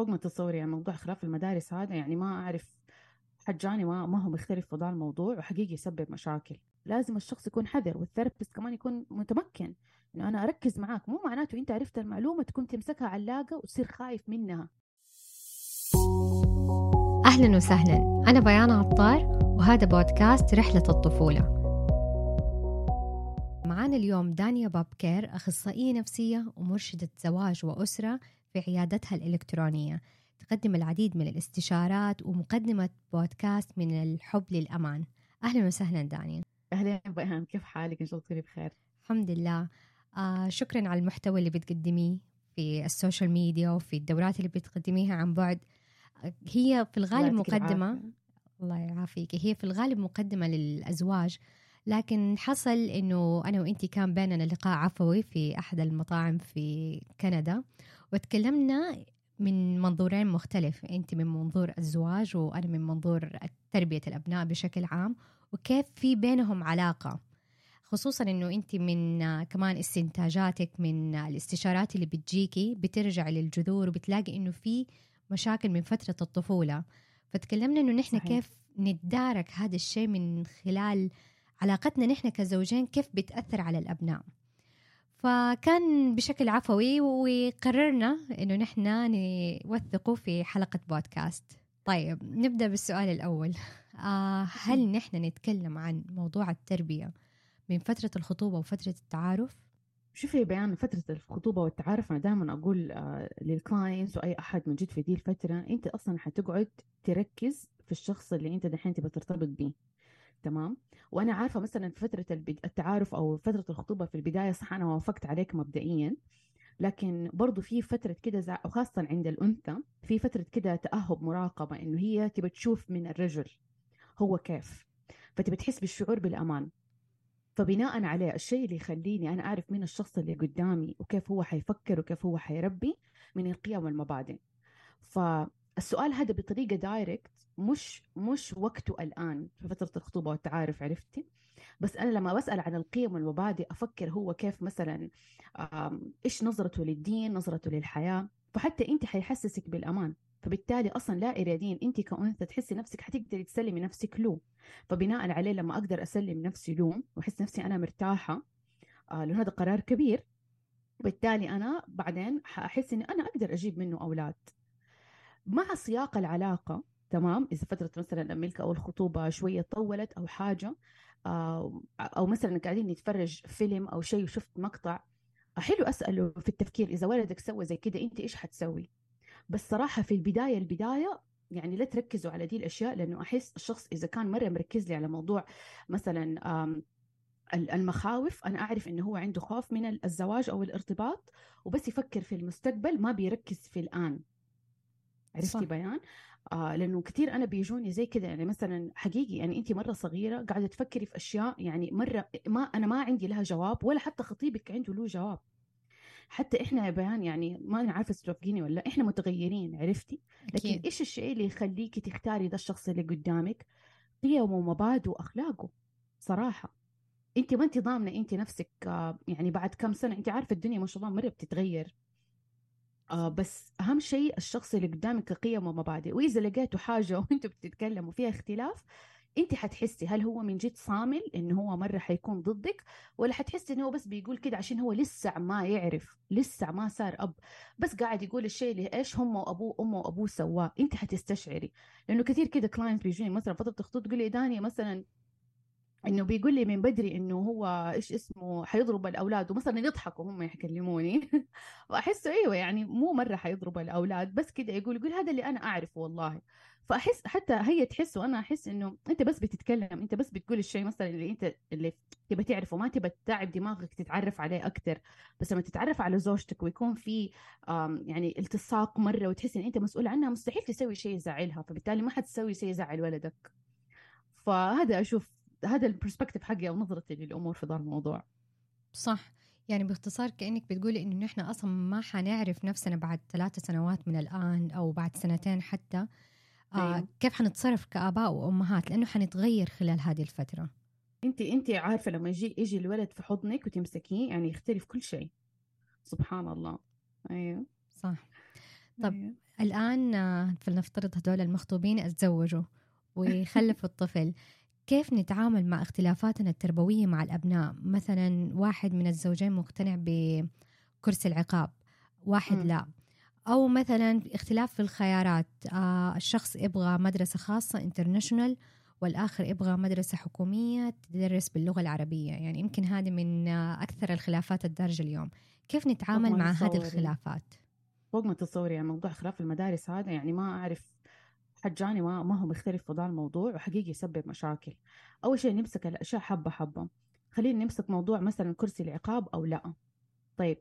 فوق ما تتصوري يعني موضوع خلاف المدارس هذا يعني ما أعرف حجاني ما ما هو مختلف في ذا الموضوع وحقيقي يسبب مشاكل. لازم الشخص يكون حذر وال therapist كمان يكون متمكن إنه أنا أركز معاك. مو معناته أنت عرفت المعلومة تكون تمسكها علاقه وتصير خايف منها. أهلا وسهلا. أنا بيان عطار وهذا بودكاست رحلة الطفولة. معانا اليوم دانيا بابكير أخصائية نفسية ومرشدة زواج وأسرة في عيادتها الإلكترونية. تقدم العديد من الاستشارات ومقدمة بودكاست من الحب للأمان. أهلا وسهلا دانيا. أهلا بيان كيف حالك؟ إن شاء الله تكوني بخير. الحمد لله. آه شكرا على المحتوى اللي بتقدميه في ال social media وفي الدورات اللي بتقدميها عن بعد. هي في الغالب مقدمة. الله يعافيك. هي في الغالب مقدمة للأزواج. لكن حصل إنه أنا وإنتي كان بيننا لقاء عفوي في أحد المطاعم في كندا. وتكلمنا من منظورين مختلف. أنت من منظور الزواج وأنا من منظور تربية الأبناء بشكل عام وكيف في بينهم علاقة. خصوصا إنه أنت من كمان استنتاجاتك من الاستشارات اللي بتجيكي بترجع للجذور وبتلاقي إنه في مشاكل من فترة الطفولة. فتكلمنا إنه نحن صحيح. كيف نتدارك هذا الشيء من خلال علاقتنا نحن كزوجين كيف بتأثر على الأبناء. فكان بشكل عفوي وقررنا إنه نحن نوثقه في حلقة بودكاست. طيب نبدأ بالسؤال الأول. آه هل نحن نتكلم عن موضوع التربية من فترة الخطوبة وفترة التعارف؟ شوفي بيان فترة الخطوبة والتعارف أنا دائما أقول آه لل clients وأي أحد موجود في دي الفترة أنت أصلا حتقعد تركز في الشخص اللي أنت دحين تبغى ترتبط بيه. تمام؟ وأنا عارفة مثلا في فترة التعارف أو فترة الخطوبة في البداية صح أنا وافقت عليك مبدئيا لكن برضو في فترة كده وخاصة عند الأنثى في فترة كده تأهب مراقبة إنه هي تبى تشوف من الرجل هو كيف فتبى تحس بالشعور بالأمان. فبناء عليه الشيء اللي يخليني أنا أعرف مين الشخص اللي قدامي وكيف هو حيفكر وكيف هو حيربي من القيم والمبادئ. فالسؤال هذا بطريقة دايركت مش مش وقته الآن في فترة الخطوبة والتعارف عرفتي؟ بس أنا لما بسأل عن القيم والمبادئ أفكر هو كيف مثلا إيش نظرته للدين نظرته للحياة؟ فحتى أنت حيحسسك بالأمان. فبالتالي أصلا لا اراديا أنت كأنثى تحسي نفسك حتقدري تسلمي نفسك له. فبناء عليه لما أقدر أسلم نفسي له وأحس نفسي أنا مرتاحة آه لأنه هذا قرار كبير. وبالتالي أنا بعدين حأحس إني أنا أقدر أجيب منه أولاد. مع سياق العلاقة تمام؟ إذا فترة مثلا الملك أو الخطوبة شوية طولت أو حاجة آه، أو مثلا قاعدين نتفرج فيلم أو شيء وشفت مقطع حلو اساله في التفكير إذا ولدك سوى زي كده أنت إيش حتسوي؟ بس صراحة في البداية البداية يعني لا تركزوا على دي الأشياء لأنه أحس الشخص إذا كان مرة مركز لي على موضوع مثلا المخاوف أنا أعرف إنه هو عنده خوف من الزواج أو الارتباط وبس يفكر في المستقبل ما بيركز في الآن. عرفتي بيان؟ آه لأنه كثير أنا بيجوني زي كذا يعني مثلا حقيقي يعني انت مرة صغيرة قاعدة تفكري في أشياء يعني مرة ما أنا ما عندي لها جواب ولا حتى خطيبك عنده له جواب. حتى إحنا يا بيان يعني ما أنا عارفة توافقيني ولا إحنا متغيرين عرفتي؟ لكن أكيد. إيش الشيء اللي يخليكي تختاري ده الشخص اللي قدامك؟ قيمه ومبادئه وأخلاقه صراحة. انت ما انت ضامنه انت نفسك آه، يعني بعد كم سنة انت عارفة الدنيا ما شاء الله مرة بتتغير. آه بس أهم شيء الشخص اللي قدامك كقيم ومبادئ وإذا لقيتوا حاجة وانتوا بتتكلموا فيها اختلاف أنت حتحسي هل هو من جد صامل انه هو مرة حيكون ضدك ولا حتحسي إنه هو بس بيقول كده عشان هو لسه ما يعرف لسه ما صار أب. بس قاعد يقول الشيء اللي إيش هم وأبوه أمه وأبوه سواه أنت حتستشعري. لأنه كثير كده كلاينت بيجوني مثلا فترة الخطوط تقول لي دانيا مثلا إنه بيقول لي من بدري إنه هو إيش اسمه حيضرب الأولاد ومثلا يضحكوا هم يكلموني واحس إيوه يعني مو مرة حيضرب الأولاد بس كده يقول يقول هذا اللي أنا أعرفه والله. فأحس حتى هي تحس وأنا أحس إنه أنت بس بتتكلم أنت بس بتقول الشيء مثلا اللي أنت اللي تبى تعرفه ما تبى تتعب دماغك تتعرف عليه أكثر بس لما تتعرف على زوجتك ويكون في يعني التصاق مرة وتحس إن أنت مسؤول عنها مستحيل تسوي شيء يزعلها. فبالتالي ما حتسوي شيء يزعل ولدك. فهذا أشوف هذا ال perspective حقي أو نظرتي للأمور في ذا الموضوع. صح. يعني باختصار كأنك بتقولي إنه نحن أصلا ما حنعرف نفسنا بعد ثلاثة سنوات من الآن أو بعد سنتين حتى آه أيوه. كيف حنتصرف كآباء وأمهات؟ لأنه حنتغير خلال هذه الفترة. أنت أنت عارفة لما يجي يجي الولد في حضنك وتمسكيه يعني يختلف كل شيء. سبحان الله. أيوه. صح. طب أيوه. الآن آه، فلنفترض هدول المخطوبين اتزوجوا ويخلفوا الطفل. كيف نتعامل مع اختلافاتنا التربوية مع الأبناء؟ مثلا واحد من الزوجين مقتنع بكرسي العقاب واحد م. لا. أو مثلا اختلاف في الخيارات. آه الشخص يبغى مدرسة خاصة انترناشونال والآخر يبغى مدرسة حكومية تدرس باللغة العربية. يعني يمكن هذه من أكثر الخلافات الدارجة اليوم. كيف نتعامل مع هذه الخلافات؟ فوق ما تتصوري يعني موضوع خلاف المدارس هذا يعني ما أعرف حجاني ما, ما هو مختلف في ذا الموضوع وحقيقي يسبب مشاكل. أول شيء نمسك الأشياء حبة حبة. خلينا نمسك موضوع مثلا كرسي العقاب أو لا. طيب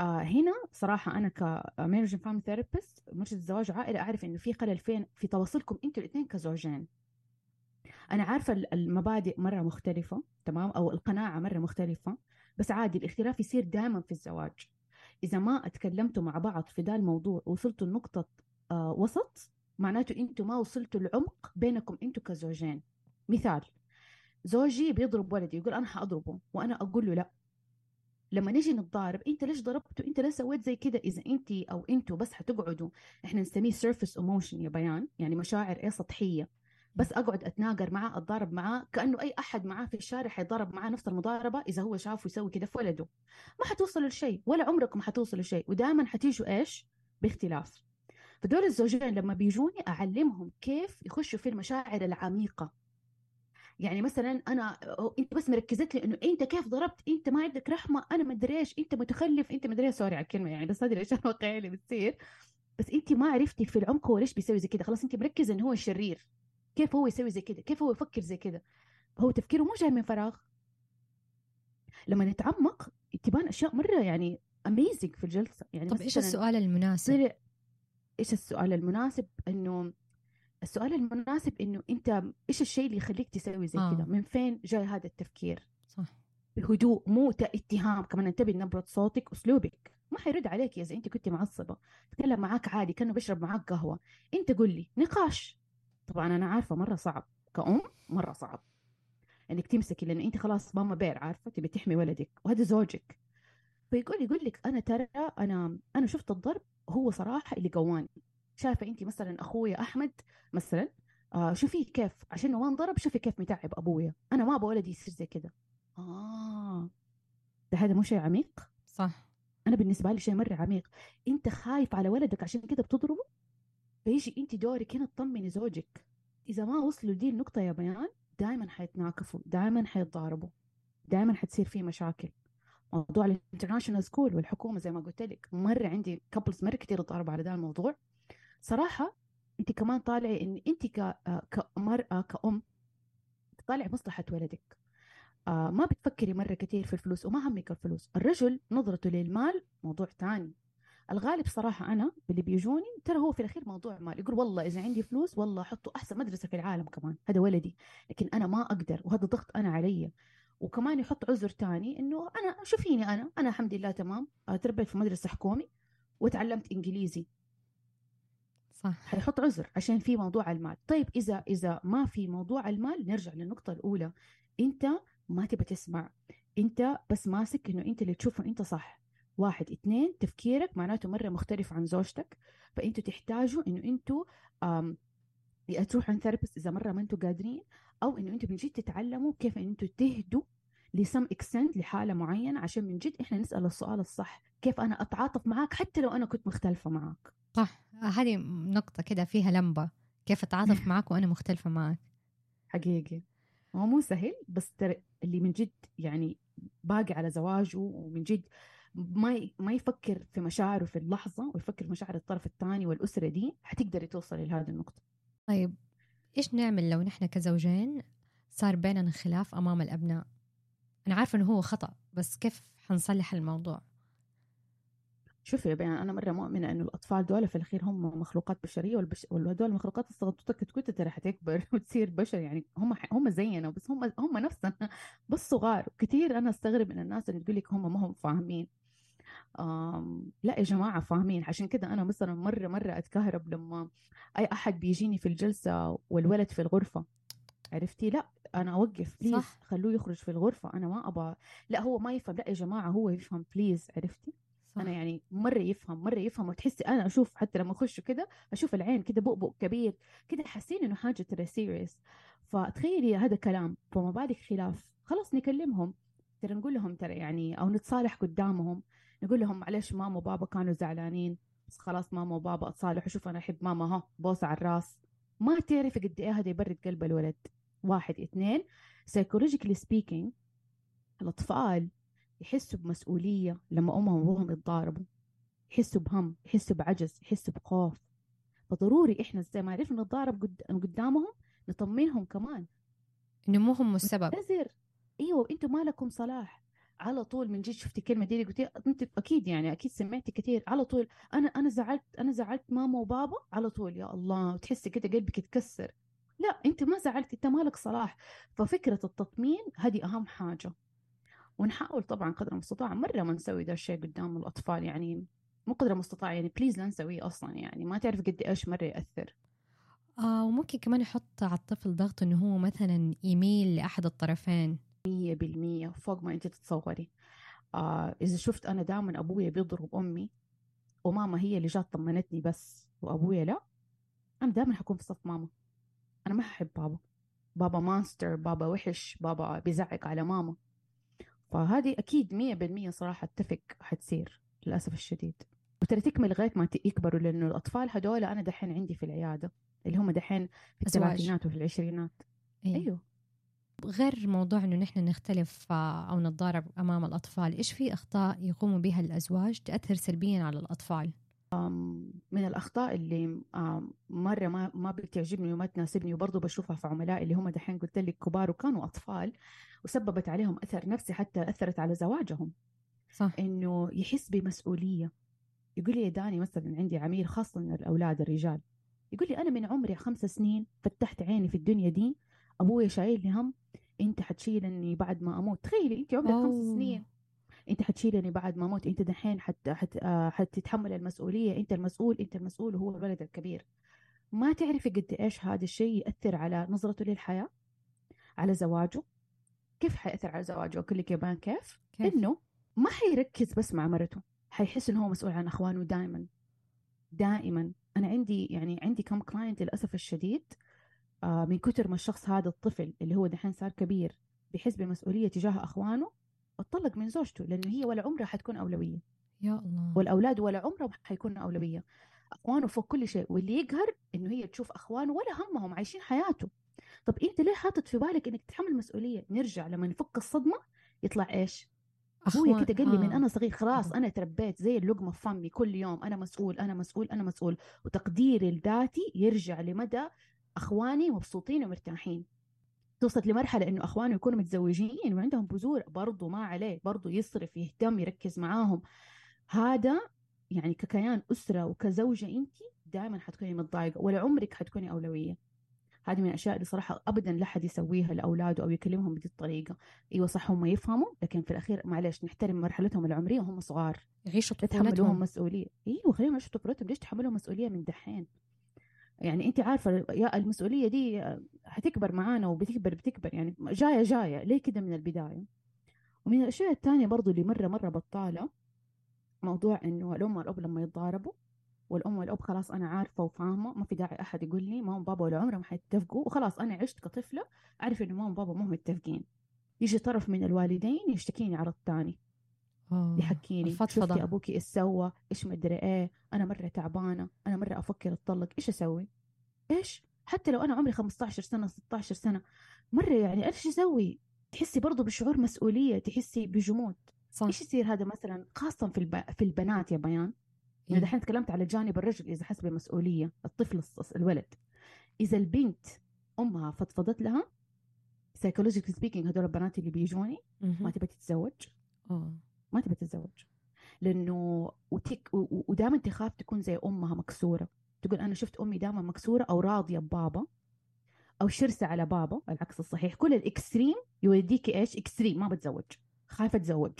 آه هنا صراحة أنا ك marriage and family therapist مرشد زواج عائلة أعرف إنه في خلل فين في تواصلكم أنتوا الاثنين كزوجين. أنا عارفة المبادئ مرة مختلفة تمام؟ أو القناعة مرة مختلفة. بس عادي الاختلاف يصير دائما في الزواج. إذا ما اتكلمتوا مع بعض في ذا الموضوع وصلتوا لنقطة آه وسط معناته أنتوا ما وصلتوا العمق بينكم أنتوا كزوجين. مثال زوجي بيضرب ولدي يقول أنا حأضربه وأنا أقول له لا. لما نجي نتضارب انت ليش ضربته؟ انت ليه سويت زي كده. إذا انت أو أنتوا بس حتقعدوا إحنا نسميه surface emotion يا بيان يعني مشاعر إيه سطحية. بس أقعد أتناقر معاه أتضارب معاه كأنه أي أحد معاه في الشارع حيضرب معاه نفس المضاربة إذا هو شافه يسوي كده في ولده. ما حتوصلوا لشيء ولا عمركم حتوصلوا لشيء. ودائما حتيجوا إيش؟ باختلاف. فدول الزوجين لما بيجوني أعلمهم كيف يخشوا في المشاعر العميقة. يعني مثلا أنا أنت بس مركزت لي إنه أنت كيف ضربت؟ أنت ما عندك رحمة. أنا ما أدري إيش. أنت متخلف. أنت ما أدري سوري على الكلمة يعني بس هذه الاشياء الواقعيه اللي بتصير. بس أنت ما عرفتي في العمق هو ليش بيسوي زي كده. خلاص أنت مركزه إنه هو شرير. كيف هو يسوي زي كده؟ كيف هو يفكر زي كده؟ هو تفكيره مو جاي من فراغ. لما نتعمق تبان أشياء مرة يعني اميزنج في الجلسة. يعني طب إيش السؤال المناسب؟ إيش السؤال المناسب؟ إنه السؤال المناسب إنه أنت إيش الشيء اللي يخليك تسوي زي آه. كذا من فين جاي هذا التفكير؟ صح. بهدوء مو اتهام كمان انتبه نبرة صوتك اسلوبك ما حيرد عليك اذا أنت كنت معصبة تكلم معاك عادي كأنه بيشرب معاك قهوة. أنت قل لي نقاش. طبعا أنا عارفة مرة صعب كأم مرة صعب. إنك تمسكي لأن أنت خلاص ماما بير عارفة؟ تبي تحمي ولدك وهذا زوجك. فيقول يقول لك أنا ترى أنا أنا شفت الضرب هو صراحة اللي قواني شايفة انت مثلا أخويا أحمد مثلا آه شوفي كيف عشان ما انضرب شوفي كيف متعب أبويا. أنا ما أبغى ولدي يصير زي كذا آه. ده هذا مو شيء عميق؟ صح. أنا بالنسبة لي شيء مرة عميق. أنت خايف على ولدك عشان كذا بتضربه؟ فيجي أنت دورك هنا تطمني زوجك. إذا ما وصلوا دي النقطة يا بيان دائما حيتناكفوا دائما حيتضاربوا دائما حتصير في مشاكل. موضوع ال international school والحكومة زي ما قلت لك. مرة عندي couples مرة كثير تضاربوا على ذا الموضوع. صراحة أنت كمان طالعي إن أنت آه، كمراه كأم تطالعي مصلحة ولدك. آه ما بتفكري مرة كثير في الفلوس وما همك الفلوس. الرجل نظرته للمال موضوع ثاني. الغالب صراحة أنا اللي بيجوني ترى هو في الأخير موضوع مال. يقول والله إذا عندي فلوس والله أحطه أحسن مدرسة في العالم كمان. هذا ولدي. لكن أنا ما أقدر وهذا ضغط أنا علي. وكمان يحط عذر تاني إنه أنا شوفيني أنا أنا الحمد لله تمام. آه، تربيت في مدرسة حكومي وتعلمت إنجليزي. صح. حيحط عذر عشان في موضوع المال. طيب إذا إذا ما في موضوع المال نرجع للنقطة الأولى. أنت ما تبى تسمع. أنت بس ماسك إنه أنت اللي تشوفه أنت صح. واحد. اثنين تفكيرك معناته مرة مختلف عن زوجتك. فأنتوا تحتاجوا إنه أنتوا تروحوا عند therapist إذا مرة ما أنتوا قادرين. أو إنه أنتوا من جد تتعلموا كيف ان أنتوا تهدوا ل some extent لحالة معينة عشان من جد إحنا نسأل السؤال الصح. كيف أنا أتعاطف معاك حتى لو أنا كنت مختلفة معاك. صح. هذه نقطة كده فيها لمبة. كيف أتعاطف معك وأنا مختلفة معك حقيقي. هو مو سهل بس ترى اللي من جد يعني باقي على زواجه ومن جد ما ما يفكر في مشاعره في اللحظة ويفكر في مشاعر الطرف الثاني والأسرة دي حتقدري توصلي لهذه النقطة. طيب. إيش نعمل لو نحن كزوجين صار بيننا خلاف أمام الأبناء؟ أنا عارفة إنه هو خطأ بس كيف حنصلح الموضوع؟ شوفي يا بيان أنا مرة مؤمنة إنه الأطفال دول في الأخير هم مخلوقات بشرية والبش... والهدول المخلوقات الصغنطوطه كتكوت ترى حتكبر وتصير بشر يعني هم هم زينا بس هم هم نفسنا بس صغار كثير أنا أستغرب من الناس اللي تقول لك هم ما هم فاهمين. لا يا جماعة فاهمين؟ عشان كده أنا مثلا مرة مرة أتكهرب لما أي أحد بيجيني في الجلسة والولد في الغرفة عرفتي؟ لا أنا أوقف بليز صح. خلوه يخرج في الغرفة أنا ما أبغى لا هو ما يفهم لا يا جماعة هو يفهم please عرفتي؟ صح. أنا يعني مرة يفهم مرة يفهم وتحسي أنا أشوف حتى لما أخش كده أشوف العين كده بؤبؤ كبير كده حاسين إنه حاجة ترى serious فتخيلي هذا كلام فما بالك خلاف خلاص نكلمهم ترى نقول لهم ترى يعني أو نتصالح قدامهم. نقول لهم معلش ماما وبابا كانوا زعلانين بس خلاص ماما وبابا اتصالحوا شوف أنا احب ماما ها بوسه على الراس. ما تعرفي قد إيه هذا يبرد قلب الولد. واحد. اثنين psychologically speaking الأطفال يحسوا بمسؤولية لما أمهم وأبوهم يتضاربوا. يحسوا بهم يحسوا بعجز يحسوا بخوف. فضروري إحنا زي ما عرفنا نتضارب قدامهم نطمنهم كمان. إنه مو هم السبب إيوه أنتوا ما لكم صلاح. على طول من جد شفتي كلمة دي قلتي أنت أكيد يعني أكيد سمعتي كثير. على طول. أنا أنا زعلت أنا زعلت ماما وبابا على طول. يا الله وتحسي كده قلبك يتكسر. لا أنت ما زعلتي أنت مالك صلاح. ففكرة التطمين هذه أهم حاجة. ونحاول طبعا قدر المستطاع مرة ما نسوي ذا الشيء قدام الأطفال يعني مو قدر المستطاع يعني please لا نسويه أصلا يعني. ما تعرف قد إيش مرة يأثر. آه وممكن كمان يحط على الطفل ضغط إنه هو مثلا يميل لأحد الطرفين. مية بالمية فوق ما انت تتصوري. آه إذا شفت أنا دائما أبويا بيضرب أمي وماما هي اللي جات طمنتني بس وأبويا لا أنا دائما حكون في صف ماما. أنا ما أحب بابا. بابا مانستر بابا وحش بابا بيزعق على ماما. فهذه أكيد مية بالمية صراحة أتفق حتصير للأسف الشديد. وترى تكمل لغاية ما يكبروا لأنه الأطفال هدول أنا دحين عندي في العيادة اللي هم دحين في الثلاثينات وفي العشرينات. أيوه. أيوه. غير موضوع إنه نحن نختلف أو نتضارب أمام الأطفال إيش في أخطاء يقوموا بها الأزواج تأثر سلبيا على الأطفال؟ من الأخطاء اللي مرة ما ما بتعجبني وما تناسبني وبرضه بشوفها في عملائي اللي هم دحين قلت لك كبار وكانوا أطفال وسببت عليهم أثر نفسي حتى أثرت على زواجهم. صح. إنه يحس بمسؤولية. يقول لي داني مثلا عندي عميل خاصة الأولاد الرجال يقول لي أنا من عمري خمس سنين فتحت عيني في الدنيا دي أبويا شايل لي هم أنت حتشيلني بعد ما أموت. تخيلي أنت عمرك خمس سنين. أنت حتشيلني بعد ما أموت. أنت دحين حت حت آه، حتتحمل المسؤولية. أنت المسؤول أنت المسؤول وهو الولد الكبير. ما تعرفي قد إيش هذا الشيء يأثر على نظرته للحياة؟ على زواجه؟ كيف حيأثر على زواجه؟ أقول لك يا كيف؟, كيف؟ إنه ما حيركز بس مع مرته. حيحس إنه هو مسؤول عن أخوانه دائما دائما أنا عندي يعني عندي كم كلاينت للأسف الشديد من كتر ما الشخص هذا الطفل اللي هو دحين صار كبير بيحس بمسؤولية تجاه أخوانه اتطلق من زوجته لأنه هي ولا عمرها حتكون أولوية. يا الله. والأولاد ولا عمرهم حيكونوا أولوية. أخوانه فوق كل شيء واللي يقهر إنه هي تشوف اخوانه ولا همهم عايشين حياته. طب أنت ليه حاطط في بالك إنك تتحمل مسؤولية؟ نرجع لما نفك الصدمة يطلع إيش؟ ابويا كده قال لي آه. من أنا صغير خلاص أنا تربيت زي اللقمة في فمي كل يوم أنا مسؤول أنا مسؤول أنا مسؤول. وتقديري لذاتي يرجع لمدى أخواني مبسوطين ومرتاحين. توصلت لمرحلة إنه أخوانه يكونوا متزوجين وعندهم بذور برضه ما عليه برضه يصرف يهتم يركز معاهم. هذا يعني ككيان أسرة وكزوجة انت دائما حتكوني متضايقة ولا عمرك حتكوني أولوية. هذه من الأشياء اللي صراحة ابدا لا حد يسويها لأولاده أو يكلمهم بهذه الطريقة. أيوه صح هم يفهموا لكن في الأخير معلش نحترم مرحلتهم العمرية وهم صغار. يعيشوا طفولتهم. مسؤولية. أيوه خليهم يعيشوا طفولتهم. ليش تحملهم مسؤولية من دحين؟ يعني انت عارفة يا المسؤولية دي حتكبر معانا وبتكبر بتكبر يعني جاية جاية ليه كده من البداية؟ ومن الأشياء الثانية برضو اللي مرة مرة بطالة موضوع إنه الأم والأب لما يتضاربوا والأم والأب خلاص أنا عارفة وفاهمة ما في داعي أحد يقول لي ماما وبابا ولا عمرهم حيتفقوا وخلاص أنا عشت كطفلة أعرف إنه ماما وبابا مو متفقين. يجي طرف من الوالدين يشتكيني على الثاني. يحكيني شفتي أبوك إيش سوى؟ إيش مدري إيه؟ أنا مرة تعبانة أنا مرة أفكر أتطلق إيش أسوي؟ إيش؟ حتى لو أنا عمري 15 سنة 16 سنة مرة يعني إيش أسوي؟ تحسي برضو بشعور مسؤولية تحسي بجمود. صح. إيش يصير هذا مثلا؟ خاصة في الب... في البنات يا بيان. يعني دحين تكلمت على جانب الرجل إذا حس بمسؤوليه الطفل الولد. إذا البنت أمها فضفضت لها psychologically speaking هدول البنات اللي بيجوني ما تبى تتزوج. ما تبى تتزوج. لأنه وتك ودائما تخاف تكون زي أمها مكسورة. تقول أنا شفت أمي دائما مكسورة أو راضية ببابا أو شرسة على بابا العكس الصحيح. كل ال extreme يوديكي إيش؟ extreme ما بتزوج. خايفة اتزوج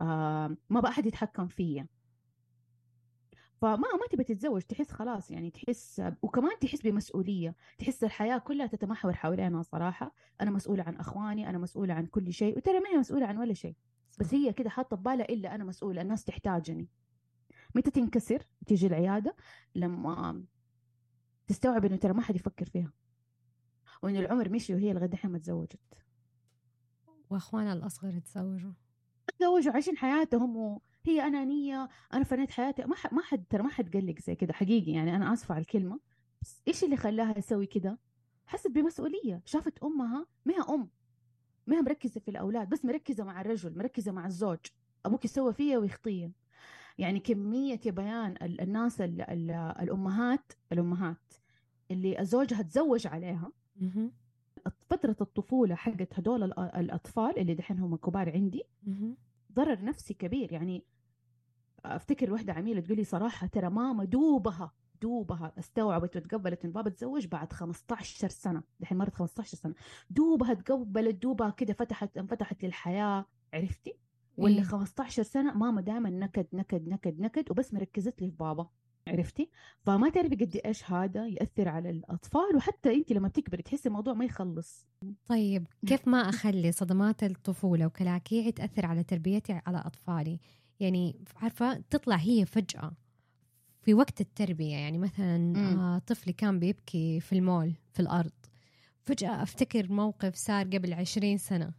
آه ما بقى أحد يتحكم فيا فما ما تبي تتزوج تحس خلاص يعني تحس وكمان تحس بمسؤولية. تحس الحياة كلها تتمحور حوالينا صراحة. أنا مسؤولة عن أخواني أنا مسؤولة عن كل شيء. وترى ما هي مسؤولة عن ولا شيء. بس هي كده حاطة ببالها إلا أنا مسؤولة الناس تحتاجني. متى تنكسر؟ تيجي العيادة لما تستوعب إنه ترى ما حد يفكر فيها. وإنه العمر مشي وهي لغاية الحين ما تزوجت. وأخوانها الأصغر تزوجوا تزوجوا عايشين حياتهم وهي أنانية أنا فنيت حياتي. ما حد ما حد ترى ما حد قال لك زي كده حقيقي يعني. أنا آسفة على الكلمة. بس إيش اللي خلاها تسوي كده؟ حست بمسؤولية. شافت أمها ما هي أم. ما هي مركزة في الأولاد بس مركزة مع الرجل مركزة مع الزوج أبوك يسوى فيا ويخطيه يعني كمية يا بيان الناس ال ال الأمهات الأمهات اللي زوجها تزوج عليها فترة الطفولة حقت هدول الأطفال اللي دحين هم كبار عندي ضرر نفسي كبير. يعني أفتكر وحدة عميلة تقول لي صراحة ترى ماما دوبها دوبها استوعبت وتقبلت إن بابا تزوج بعد 15 سنة. دحين مرت 15 سنة. دوبها تقبلت دوبها كده فتحت انفتحت للحياة. عرفتي؟ ولا إيه؟ 15 سنة ماما دائما نكد نكد نكد نكد وبس مركزت لي في بابا. عرفتي؟ فما تعرفي قد إيش هذا يأثر على الأطفال وحتى انت لما بتكبري تحسي الموضوع ما يخلص. طيب كيف ما أخلي صدمات الطفولة وكلاكيع تأثر على تربيتي على أطفالي؟ يعني عارفة تطلع هي فجأة. في وقت التربية يعني مثلا آه طفلي كان بيبكي في المول في الأرض فجأة أفتكر موقف صار قبل عشرين سنة.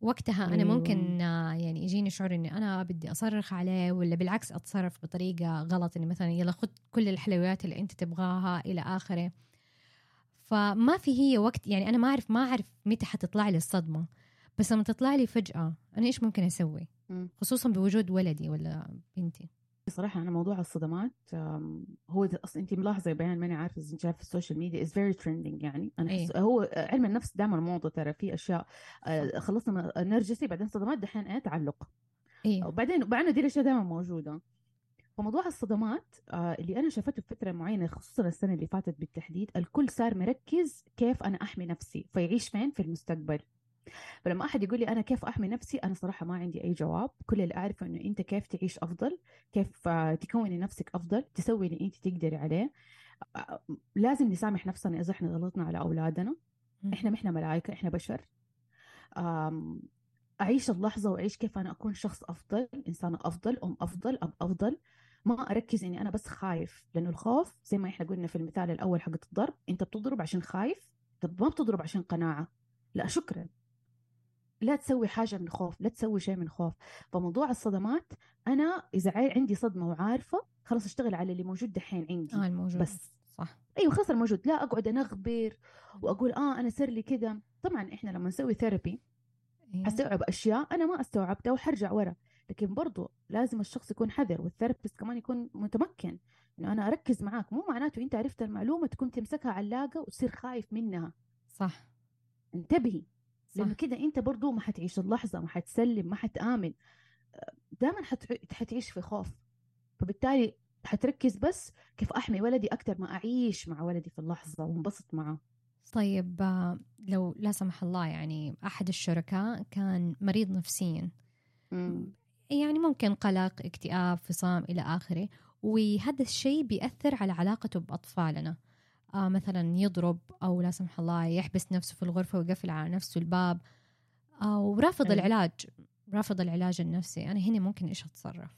وقتها أنا أيوة. ممكن يعني يجيني شعور إني أنا بدي أصرخ عليه ولا بالعكس أتصرف بطريقة غلط إني مثلا يلا خذ كل الحلويات اللي أنت تبغاها إلى آخره. فما في هي وقت يعني أنا ما أعرف ما أعرف متى حتطلع لي الصدمة. بس لما تطلع لي فجأة أنا إيش ممكن أسوي؟ خصوصا بوجود ولدي ولا بنتي. صراحة أنا موضوع الصدمات هو أصلا أنت ملاحظة بيان ماني عارفة إذا أنت عارفة ال social media is very trending يعني. أنا أيه. هو علم النفس دائما موضة ترى في أشياء آه، خلصنا نرجسي بعدين صدمات دحين إيه تعلق أيه. وبعدين وبعدين دي الأشياء دائما موجودة. فموضوع الصدمات آه، اللي أنا شافته في فترة معينة خصوصا السنة اللي فاتت بالتحديد الكل صار مركز كيف أنا أحمي نفسي فيعيش فين؟ في المستقبل. فلما أحد يقول لي أنا كيف أحمي نفسي أنا صراحة ما عندي أي جواب. كل اللي أعرفه إنه أنت كيف تعيش أفضل كيف تكوني نفسك أفضل تسوي اللي أنت تقدري عليه. لازم نسامح نفسنا إذا إحنا غلطنا على أولادنا. إحنا ما إحنا ملائكة إحنا بشر. أعيش اللحظة وأعيش كيف أنا أكون شخص أفضل انسانه أفضل أم أفضل أب أفضل. ما أركز إني أنا بس خايف لأنه الخوف زي ما إحنا قلنا في المثال الأول حق الضرب أنت بتضرب عشان خايف طب ما بتضرب عشان قناعة. لا شكرا. لا تسوي حاجة من خوف لا تسوي شيء من خوف. فموضوع الصدمات أنا إذا عندي صدمة وعارفة خلاص أشتغل على اللي موجود دحين عندي. آه الموجود. بس. صح. أيوه خلاص الموجود. لا أقعد أنغبر وأقول آه أنا صار لي كذا. طبعا إحنا لما نسوي therapy إيه. حستوعب أشياء أنا ما أستوعبتها وحرجع ورا. لكن برضو لازم الشخص يكون حذر وال therapist كمان يكون متمكن إنه أنا أركز معاك. مو معناته أنت عرفت المعلومة تكون تمسكها علاقة وتصير خايف منها. صح. انتبهي. لأنه كده أنت برضو ما حتعيش اللحظة ما حتسلم ما حتآمن. دائما حتعيش في خوف. فبالتالي حتركز بس كيف أحمي ولدي أكثر ما أعيش مع ولدي في اللحظة وانبسط معه. طيب لو لا سمح الله يعني أحد الشركاء كان مريض نفسيا. مم. يعني ممكن قلق اكتئاب فصام إلى آخره. وهذا الشيء بيأثر على علاقته بأطفالنا. آه مثلا يضرب أو لا سمح الله يحبس نفسه في الغرفة ويقفل على نفسه الباب. آه ورافض. العلاج رافض العلاج النفسي. أنا هنا ممكن إيش أتصرف؟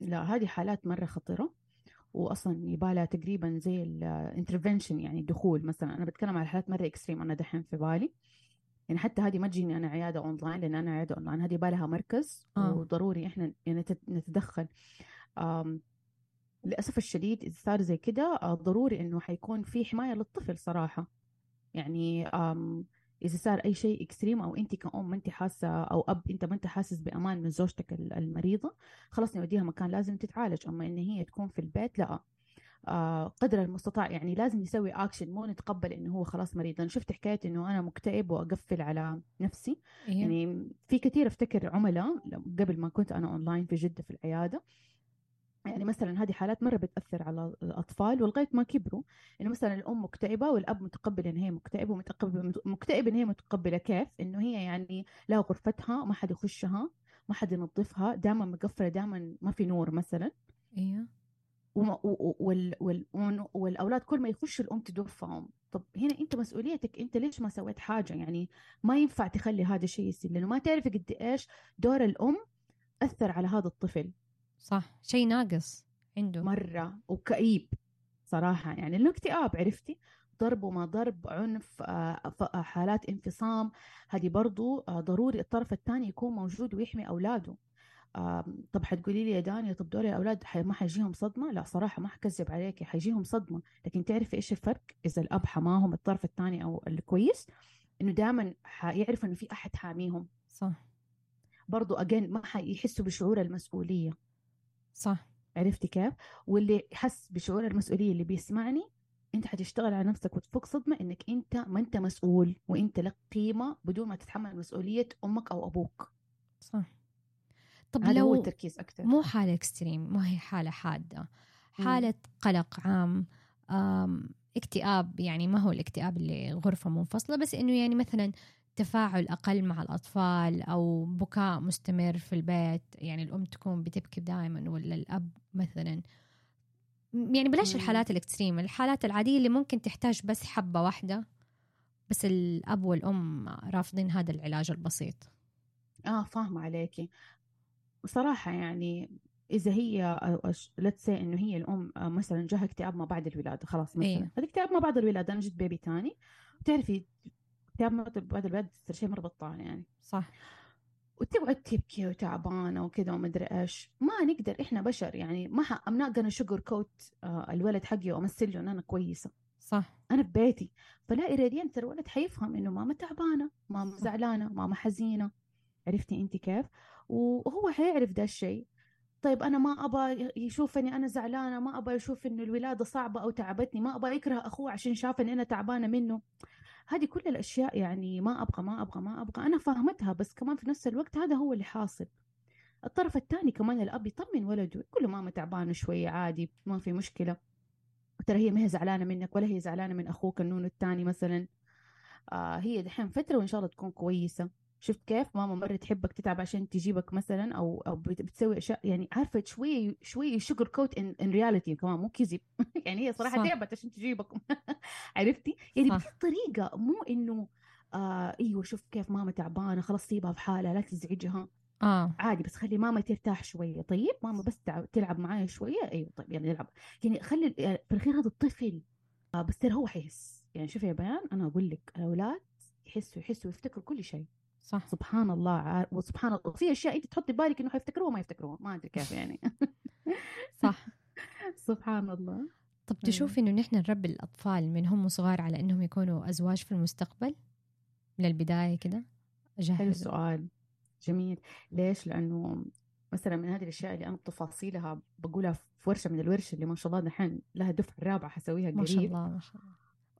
لا هذه حالات مرة خطيرة واصلا يبالها تقريبا زي ال intervention يعني الدخول مثلا. أنا بتكلم على حالات مرة extreme أنا دحين في بالي. يعني حتى هذه ما تجيني أنا عيادة اونلاين لأن أنا عيادة اونلاين هذه بالها مركز آه. وضروري إحنا يعني نتدخل. للأسف الشديد إذا صار زي كده آه، ضروري إنه حيكون في حماية للطفل صراحة. يعني إذا صار أي شيء extreme أو انت كأم ما انت حاسة أو أب أنت ما أنت حاسس بأمان من زوجتك المريضة خلاص نوديها مكان لازم تتعالج. أما إن هي تكون في البيت لأ. آه قدر المستطاع يعني لازم نسوي اكشن مو نتقبل إنه هو خلاص مريض. أنا شفت حكاية إنه أنا مكتئب وأقفل على نفسي. إيه؟ يعني في كثير أفتكر عملاء قبل ما كنت أنا اونلاين في جدة في العيادة يعني مثلا هذه حالات مرة بتأثر على الأطفال ولغاية ما كبروا انه مثلا الأم مكتئبة والأب متقبل إن هي مكتئبة ومتقبل مكتئب إن هي متقبلة كيف؟ إنه هي يعني لها غرفتها ما حد يخشها ما حد ينظفها دائما مقفلة دائما ما في نور مثلا. أيوه وال وال والأولاد كل ما يخشوا الأم تدفهم. طب هنا أنت مسؤوليتك أنت ليش ما سويت حاجة؟ يعني ما ينفع تخلي هذا الشيء يصير لأنه ما تعرفي قد إيش دور الأم أثر على هذا الطفل. صح. شيء ناقص عنده. مرة وكئيب صراحة. يعني إنه اكتئاب عرفتي؟ ضرب وما ضرب عنف آه، حالات انفصام. هذه برضو آه، ضروري الطرف الثاني يكون موجود ويحمي أولاده. طب حتقولي لي يا دانيا طب دول الاولاد ما حيجيهم صدمة؟ لا صراحة ما حكذب عليكي حيجيهم صدمة. لكن تعرفي إيش الفرق؟ إذا الأب حماهم الطرف الثاني أو الكويس إنه دائما حيعرفوا إنه في أحد حاميهم. صح. برضو اجين ما حيحسوا بشعور المسؤولية. صح. عرفتي كيف؟ واللي حس بشعور المسؤولية اللي بيسمعني أنت حتشتغل على نفسك وتفك صدمة إنك أنت ما أنت مسؤول وأنت لك قيمة بدون ما تتحمل مسؤولية أمك أو أبوك. صح. طب لو هو التركيز أكثر مو حالة اكستريم مو هي حالة حادة حالة قلق عام اكتئاب يعني ما هو الاكتئاب اللي غرفة منفصلة بس إنه يعني مثلا تفاعل أقل مع الأطفال أو بكاء مستمر في البيت؟ يعني الأم تكون بتبكي دائما ولا الأب مثلا؟ يعني بلاش الحالات الاكستريم الحالات العادية اللي ممكن تحتاج بس حبة واحدة بس الأب والأم رافضين هذا العلاج البسيط. آه فاهمة عليكي صراحة يعني إذا هي let's say إنه هي الأم آه، مثلا جاها اكتئاب ما بعد الولادة خلاص مثلا. إيه؟ اكتئاب ما بعد الولادة أنا جبت baby تاني وتعرفي اكتئاب ما بعد الولادة تصير شيء مرة بطال يعني. صح. وتقعد تبكي وتعبانة وكذا ومدري إيش. ما نقدر إحنا بشر يعني. ما I'm not sugarcoat الولد حقي وأمثل له إن أنا كويسة. صح. أنا في بيتي. فلا إراديا ترى الولد حيفهم إنه ماما تعبانة ماما زعلانة ماما حزينة. عرفتي أنت كيف؟ وهو حيعرف ده الشيء. طيب أنا ما ابى يشوفني أنا زعلانة ما ابى يشوف إنه الولادة صعبة أو تعبتني ما ابى يكره أخوه عشان شافني أنا تعبانة منه. هذه كل الأشياء يعني ما أبغى ما أبغى ما أبغى. أنا فاهمتها بس كمان في نفس الوقت هذا هو اللي حاصل. الطرف الثاني كمان الأب يطمن ولده يقول له ماما تعبانة شوية عادي ما في مشكلة. ترى هي ما هي زعلانة منك ولا هي زعلانة من أخوك النون الثاني مثلا. آه هي دحين فترة وإن شاء الله تكون كويسة. شفت كيف ماما مرة تحبك تتعب عشان تجيبك مثلا أو أو بتسوي أشياء يعني عارفة شوية شوية sugarcoat in in reality كمان مو كذب. يعني هي صراحة صح. تعبت عشان تجيبك. عرفتي؟ يعني بطريقه مو إنه آه أيوه شوف كيف ماما تعبانة خلاص سيبها في حالها لا تزعجها. آه. عادي بس خلي ماما ترتاح شوية. طيب ماما بس تلعب معايا شوية؟ أيوه طيب يلا نلعب. يعني خلي يعني في الأخير هذا الطفل آه بس ترى هو حيحس. يعني شوفي يا بيان أنا أقول لك الأولاد يحسوا يحسوا يفتكروا كل شيء. صح. سبحان الله وسبحان الله في أشياء أنت تحطي بالك إنه حيفتكروها وما يفتكروها ما أدري كيف يعني. صح. سبحان الله. طب أيوه. تشوفي إنه نحن نربي الأطفال من هم صغار على إنهم يكونوا أزواج في المستقبل؟ من البداية كده؟ حلو السؤال. جميل. ليش؟ لأنه مثلا من هذه الأشياء اللي أنا بتفاصيلها بقولها في ورشة من الورشه اللي ما شاء الله دحين لها الدفعه الرابعه حسويها قريب ما شاء الله ما شاء الله.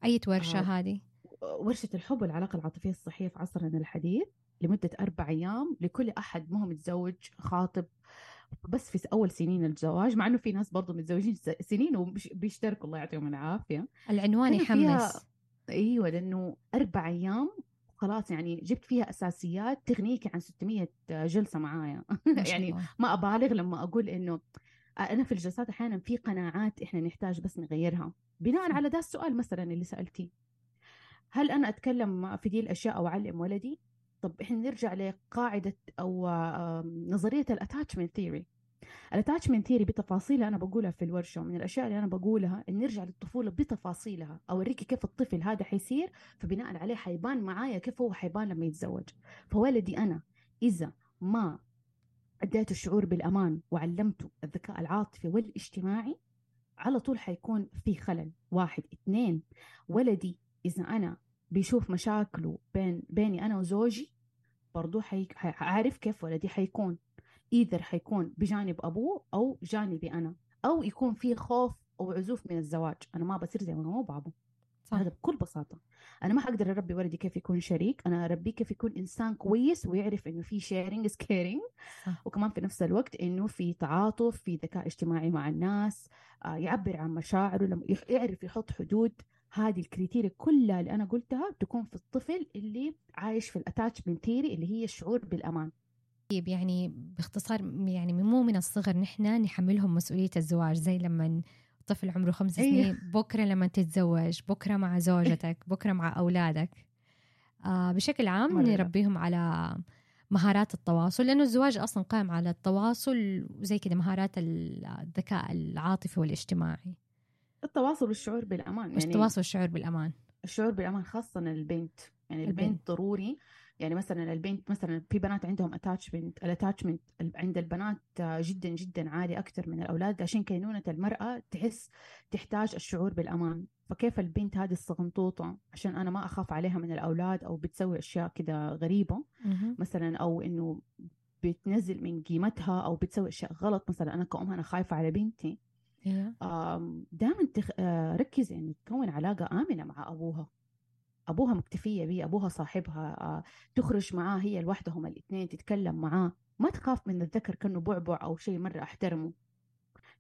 أي ورشة آه. هذه؟ ورشة الحب والعلاقة العاطفية الصحية في عصرنا الحديث لمدة أربع أيام لكل أحد ما هو متزوج خاطب بس في أول سنين الزواج مع إنه في ناس برضو متزوجين سنين وبيشتركوا الله يعطيهم العافية. العنوان يحمس. أيوة لأنه أربع أيام خلاص يعني جبت فيها أساسيات تغنيك عن 600 جلسة معايا. يعني ما أبالغ لما أقول إنه أنا في الجلسات أحيانا في قناعات إحنا نحتاج بس نغيرها. بناء على ده السؤال مثلا اللي سألتيه. هل أنا أتكلم في دي الأشياء أو أعلم ولدي؟ طب إحنا نرجع لقاعدة أو نظرية ال attachment theory ال attachment theory بتفاصيلها أنا بقولها في الورشة ومن الأشياء اللي أنا بقولها إن نرجع للطفولة بتفاصيلها أوريكي كيف الطفل هذا حيصير فبناء عليه حيبان معايا كيف هو حيبان لما يتزوج. فولدي أنا إذا ما أديته الشعور بالأمان وعلمته الذكاء العاطفي والاجتماعي على طول حيكون في خلل. واحد. اثنين. ولدي إذا أنا بيشوف مشاكله بين بيني أنا وزوجي برضو حيعرف كيف ولدي حيكون. either حيكون بجانب أبوه أو جانبي أنا أو يكون في خوف أو عزوف من الزواج. أنا ما بصير زي ماما وبابا صح. هذا بكل بساطة. أنا ما حقدر أربي ولدي كيف يكون شريك. أنا أربيه كيف يكون إنسان كويس ويعرف إنه في sharing is caring وكمان في نفس الوقت إنه في تعاطف في ذكاء اجتماعي مع الناس آه يعبر عن مشاعره لما يعرف يحط حدود هذه ال criteria كلها اللي أنا قلتها تكون في الطفل اللي عايش في ال attachment theory اللي هي الشعور بالأمان طيب يعني باختصار يعني مو من الصغر نحن نحملهم مسؤولية الزواج زي لما طفل عمره خمس أيوه. سنين بكرة لما تتزوج بكرة مع زوجتك بكرة مع أولادك آه بشكل عام مرة. نربيهم على مهارات التواصل لأنه الزواج أصلا قائم على التواصل وزي كده مهارات الذكاء العاطفي والاجتماعي التواصل والشعور بالأمان يعني التواصل والشعور بالأمان الشعور بالأمان خاصة البنت يعني البنت, البنت. ضروري يعني مثلا البنت مثلا في بنات عندهم attachment ال attachment عند البنات جدا جدا عالي أكثر من الأولاد عشان كينونة المرأة تحس تحتاج الشعور بالأمان فكيف البنت هذه الصغنطوطة عشان أنا ما أخاف عليها من الأولاد أو بتسوي أشياء كده غريبة. مثلا أو إنه بتنزل من قيمتها أو بتسوي أشياء غلط مثلا أنا كأم أنا خايفة على بنتي. دائما تخ... آه، ركزي انه تكون علاقة آمنة مع أبوها. أبوها مكتفية بيه أبوها صاحبها آه، تخرج معاه هي لوحدهم الاثنين تتكلم معاه. ما تخاف من الذكر كأنه بعبع أو شيء مرة أحترمه.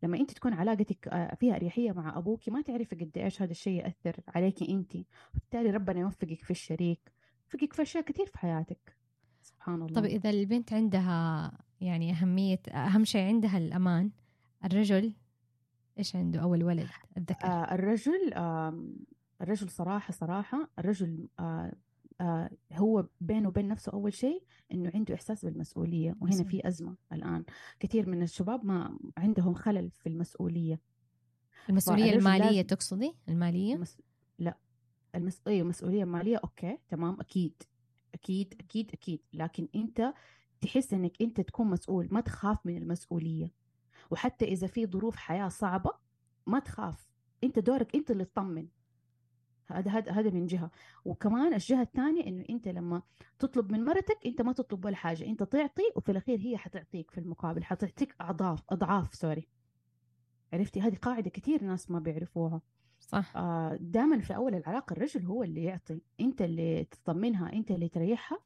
لما أنت تكون علاقتك آه، فيها أريحية مع أبوك ما تعرفي قد إيش هذا الشيء يأثر عليك أنت. وبالتالي ربنا يوفقك في الشريك يوفقك في أشياء كثير في حياتك. سبحان الله. طب إذا البنت عندها يعني أهمية أهم شيء عندها الأمان الرجل إيش عنده؟ أو الولد الذكر آه الرجل آه الرجل صراحة صراحة الرجل آه آه هو بينه وبين نفسه أول شيء إنه عنده إحساس بالمسؤولية وهنا. في أزمة الآن. كثير من الشباب ما عندهم خلل في المسؤولية. فالرجل المالية لازم- تقصدي؟ المالية؟ المس... لا. المس... أيوة مسؤولية مالية أوكي تمام أكيد أكيد أكيد أكيد. لكن أنت تحس إنك أنت تكون مسؤول ما تخاف من المسؤولية. وحتى إذا في ظروف حياة صعبة ما تخاف. أنت دورك أنت اللي تطمن. هذا هذا هذا من جهة. وكمان الجهة الثانية إنه أنت لما تطلب من مرتك أنت ما تطلب ولا حاجة. أنت تعطي وفي الأخير هي حتعطيك في المقابل حتعطيك أضعاف أضعاف سوري عرفتي؟ هذه قاعدة كثير ناس ما بيعرفوها. صح. آه، دائما في أول العلاقة الرجل هو اللي يعطي. أنت اللي تطمنها أنت اللي تريحها.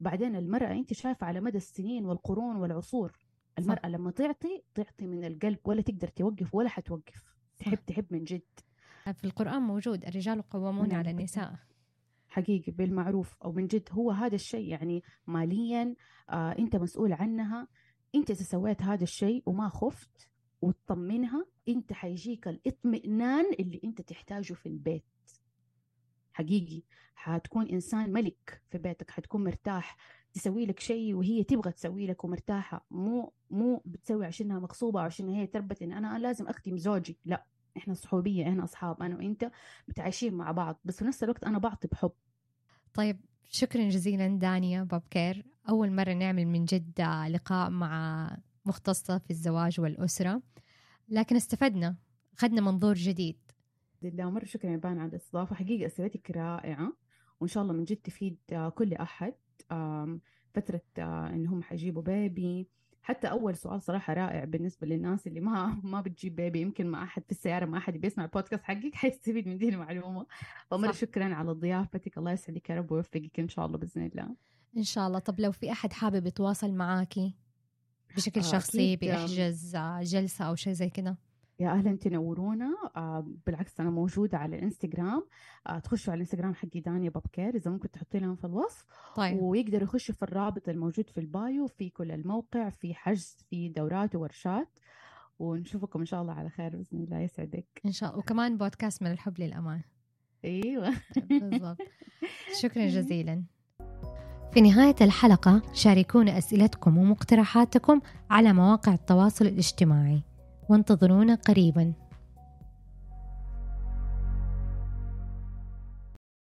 بعدين المرأة أنت شايفة على مدى السنين والقرون والعصور المرأة لما تعطي تعطي من القلب ولا تقدر توقف ولا حتوقف. تحب تحب من جد. في القرآن موجود الرجال قوامون نعم. على النساء. حقيقي بالمعروف أو من جد. هو هذا الشيء يعني ماليا آه أنت مسؤول عنها. أنت إذا سويت هذا الشيء وما خفت وتطمنها أنت حيجيك الإطمئنان اللي أنت تحتاجه في البيت. حقيقي حتكون إنسان ملك في بيتك حتكون مرتاح تسوي لك شيء وهي تبغى تسوي لك ومرتاحة مو مو بتسوي عشانها مغصوبه أو عشان هي تربت إن أنا لازم اخدم زوجي لا إحنا صحوبية إحنا أصحاب أنا وإنت متعايشين مع بعض بس في نفس الوقت أنا بعطي بحب. طيب شكرا جزيلا دانيا بابكير أول مرة نعمل من جد لقاء مع مختصة في الزواج والأسرة لكن استفدنا أخذنا منظور جديد. لله مرة شكرا يا بان على الاستضافة حقيقة أسئلتك رائعة وإن شاء الله من جد تفيد كل أحد. آم، فترة إنهم حيجيبوا بيبي. حتى أول سؤال صراحة رائع بالنسبة للناس اللي ما ما بتجيب بيبي يمكن ما أحد في السيارة ما أحد بيسمع البودكاست حقك حيستفيد من دي المعلومة. فمرة صح. شكرا على ضيافتك. الله يسعدك يا رب ويوفقك إن شاء الله بإذن الله. إن شاء الله. طب لو في أحد حابب يتواصل معاكي بشكل آه، شخصي بيحجز آه، جلسة أو شيء زي كده؟ يا أهلا تنورونا آه بالعكس أنا موجودة على الانستغرام آه تخشوا على الانستغرام حقي دانيا بابكير إذا ممكن تحطي لهم في الوصف. طيب. ويقدروا يخشوا في الرابط الموجود في البايو في كل الموقع في حجز في دورات وورشات. ونشوفكم إن شاء الله على خير بإذن الله يسعدك. إن شاء الله وكمان بودكاست من الحب للأمان. أيوه. بالضبط. شكرا جزيلا. في نهاية الحلقة شاركونا أسئلتكم ومقترحاتكم على مواقع التواصل الاجتماعي. وانتظرونا قريباً.